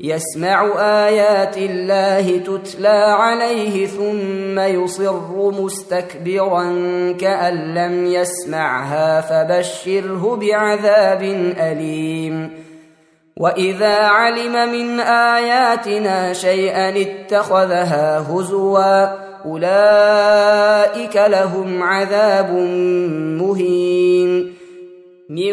يسمع آيات الله تتلى عليه ثم يصر مستكبرا كأن لم يسمعها فبشره بعذاب أليم. وإذا علم من آياتنا شيئا اتخذها هزوا أولئك لهم عذاب مهين. من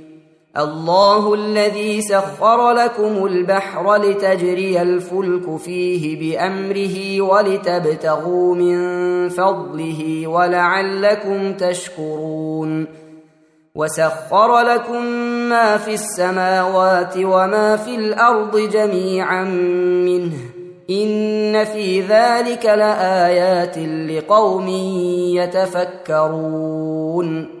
الله الذي سخر لكم البحر لتجري الفلك فيه بأمره ولتبتغوا من فضله ولعلكم تشكرون وسخر لكم ما في السماوات وما في الأرض جميعا منه إن في ذلك لآيات لقوم يتفكرون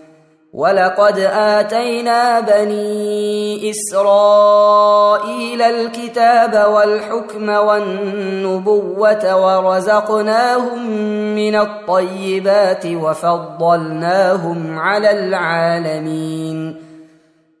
ولقد اتينا بني اسرائيل الكتاب والحكم والنبوه ورزقناهم من الطيبات وفضلناهم على العالمين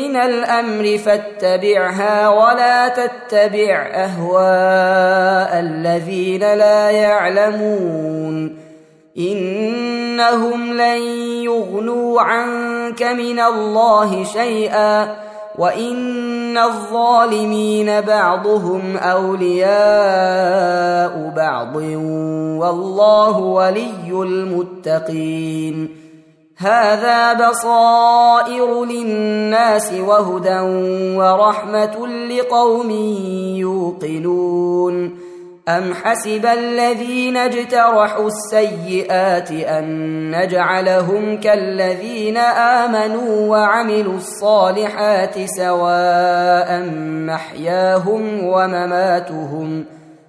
من الأمر فاتبعها ولا تتبع أهواء الذين لا يعلمون. إنهم لن يغنوا عنك من الله شيئا وإن الظالمين بعضهم أولياء بعض. والله ولي المتقين. هذا بصائر للناس وهدى ورحمة لقوم يوقنون. أم حسب الذين اجترحوا السيئات أن نجعلهم كالذين آمنوا وعملوا الصالحات سواء محياهم ومماتهم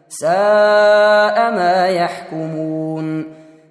ساء ما يحكمون.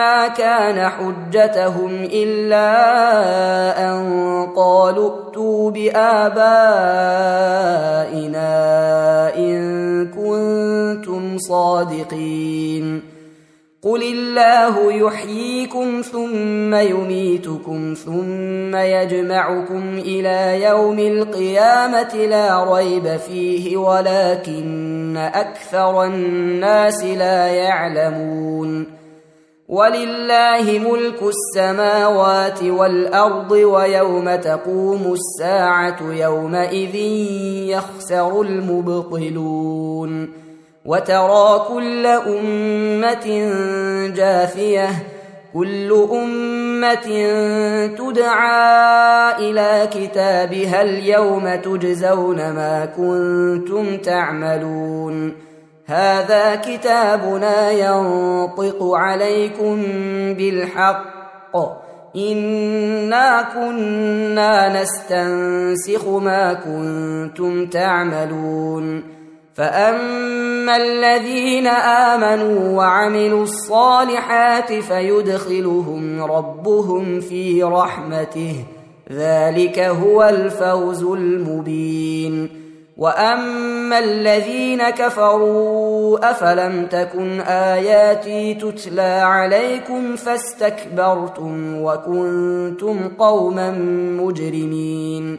ما كان حجتهم إلا أن قالوا ائتوا بآبائنا إن كنتم صادقين. قل الله يحييكم ثم يميتكم ثم يجمعكم إلى يوم القيامه لا ريب فيه ولكن أكثر الناس لا يعلمون. ولله ملك السماوات والأرض ويوم تقوم الساعة يومئذ يخسر المبطلون وترى كل أمة جاثية كل أمة تدعى إلى كتابها اليوم تجزون ما كنتم تعملون هذا كتابنا ينطق عليكم بالحق. انا كنا نستنسخ ما كنتم تعملون. فاما الذين امنوا وعملوا الصالحات فيدخلهم ربهم في رحمته. ذلك هو الفوز المبين. واما الذين كفروا افلم تكن اياتي تتلى عليكم فاستكبرتم وكنتم قوما مجرمين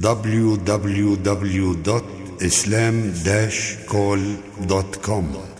www.islam-call.com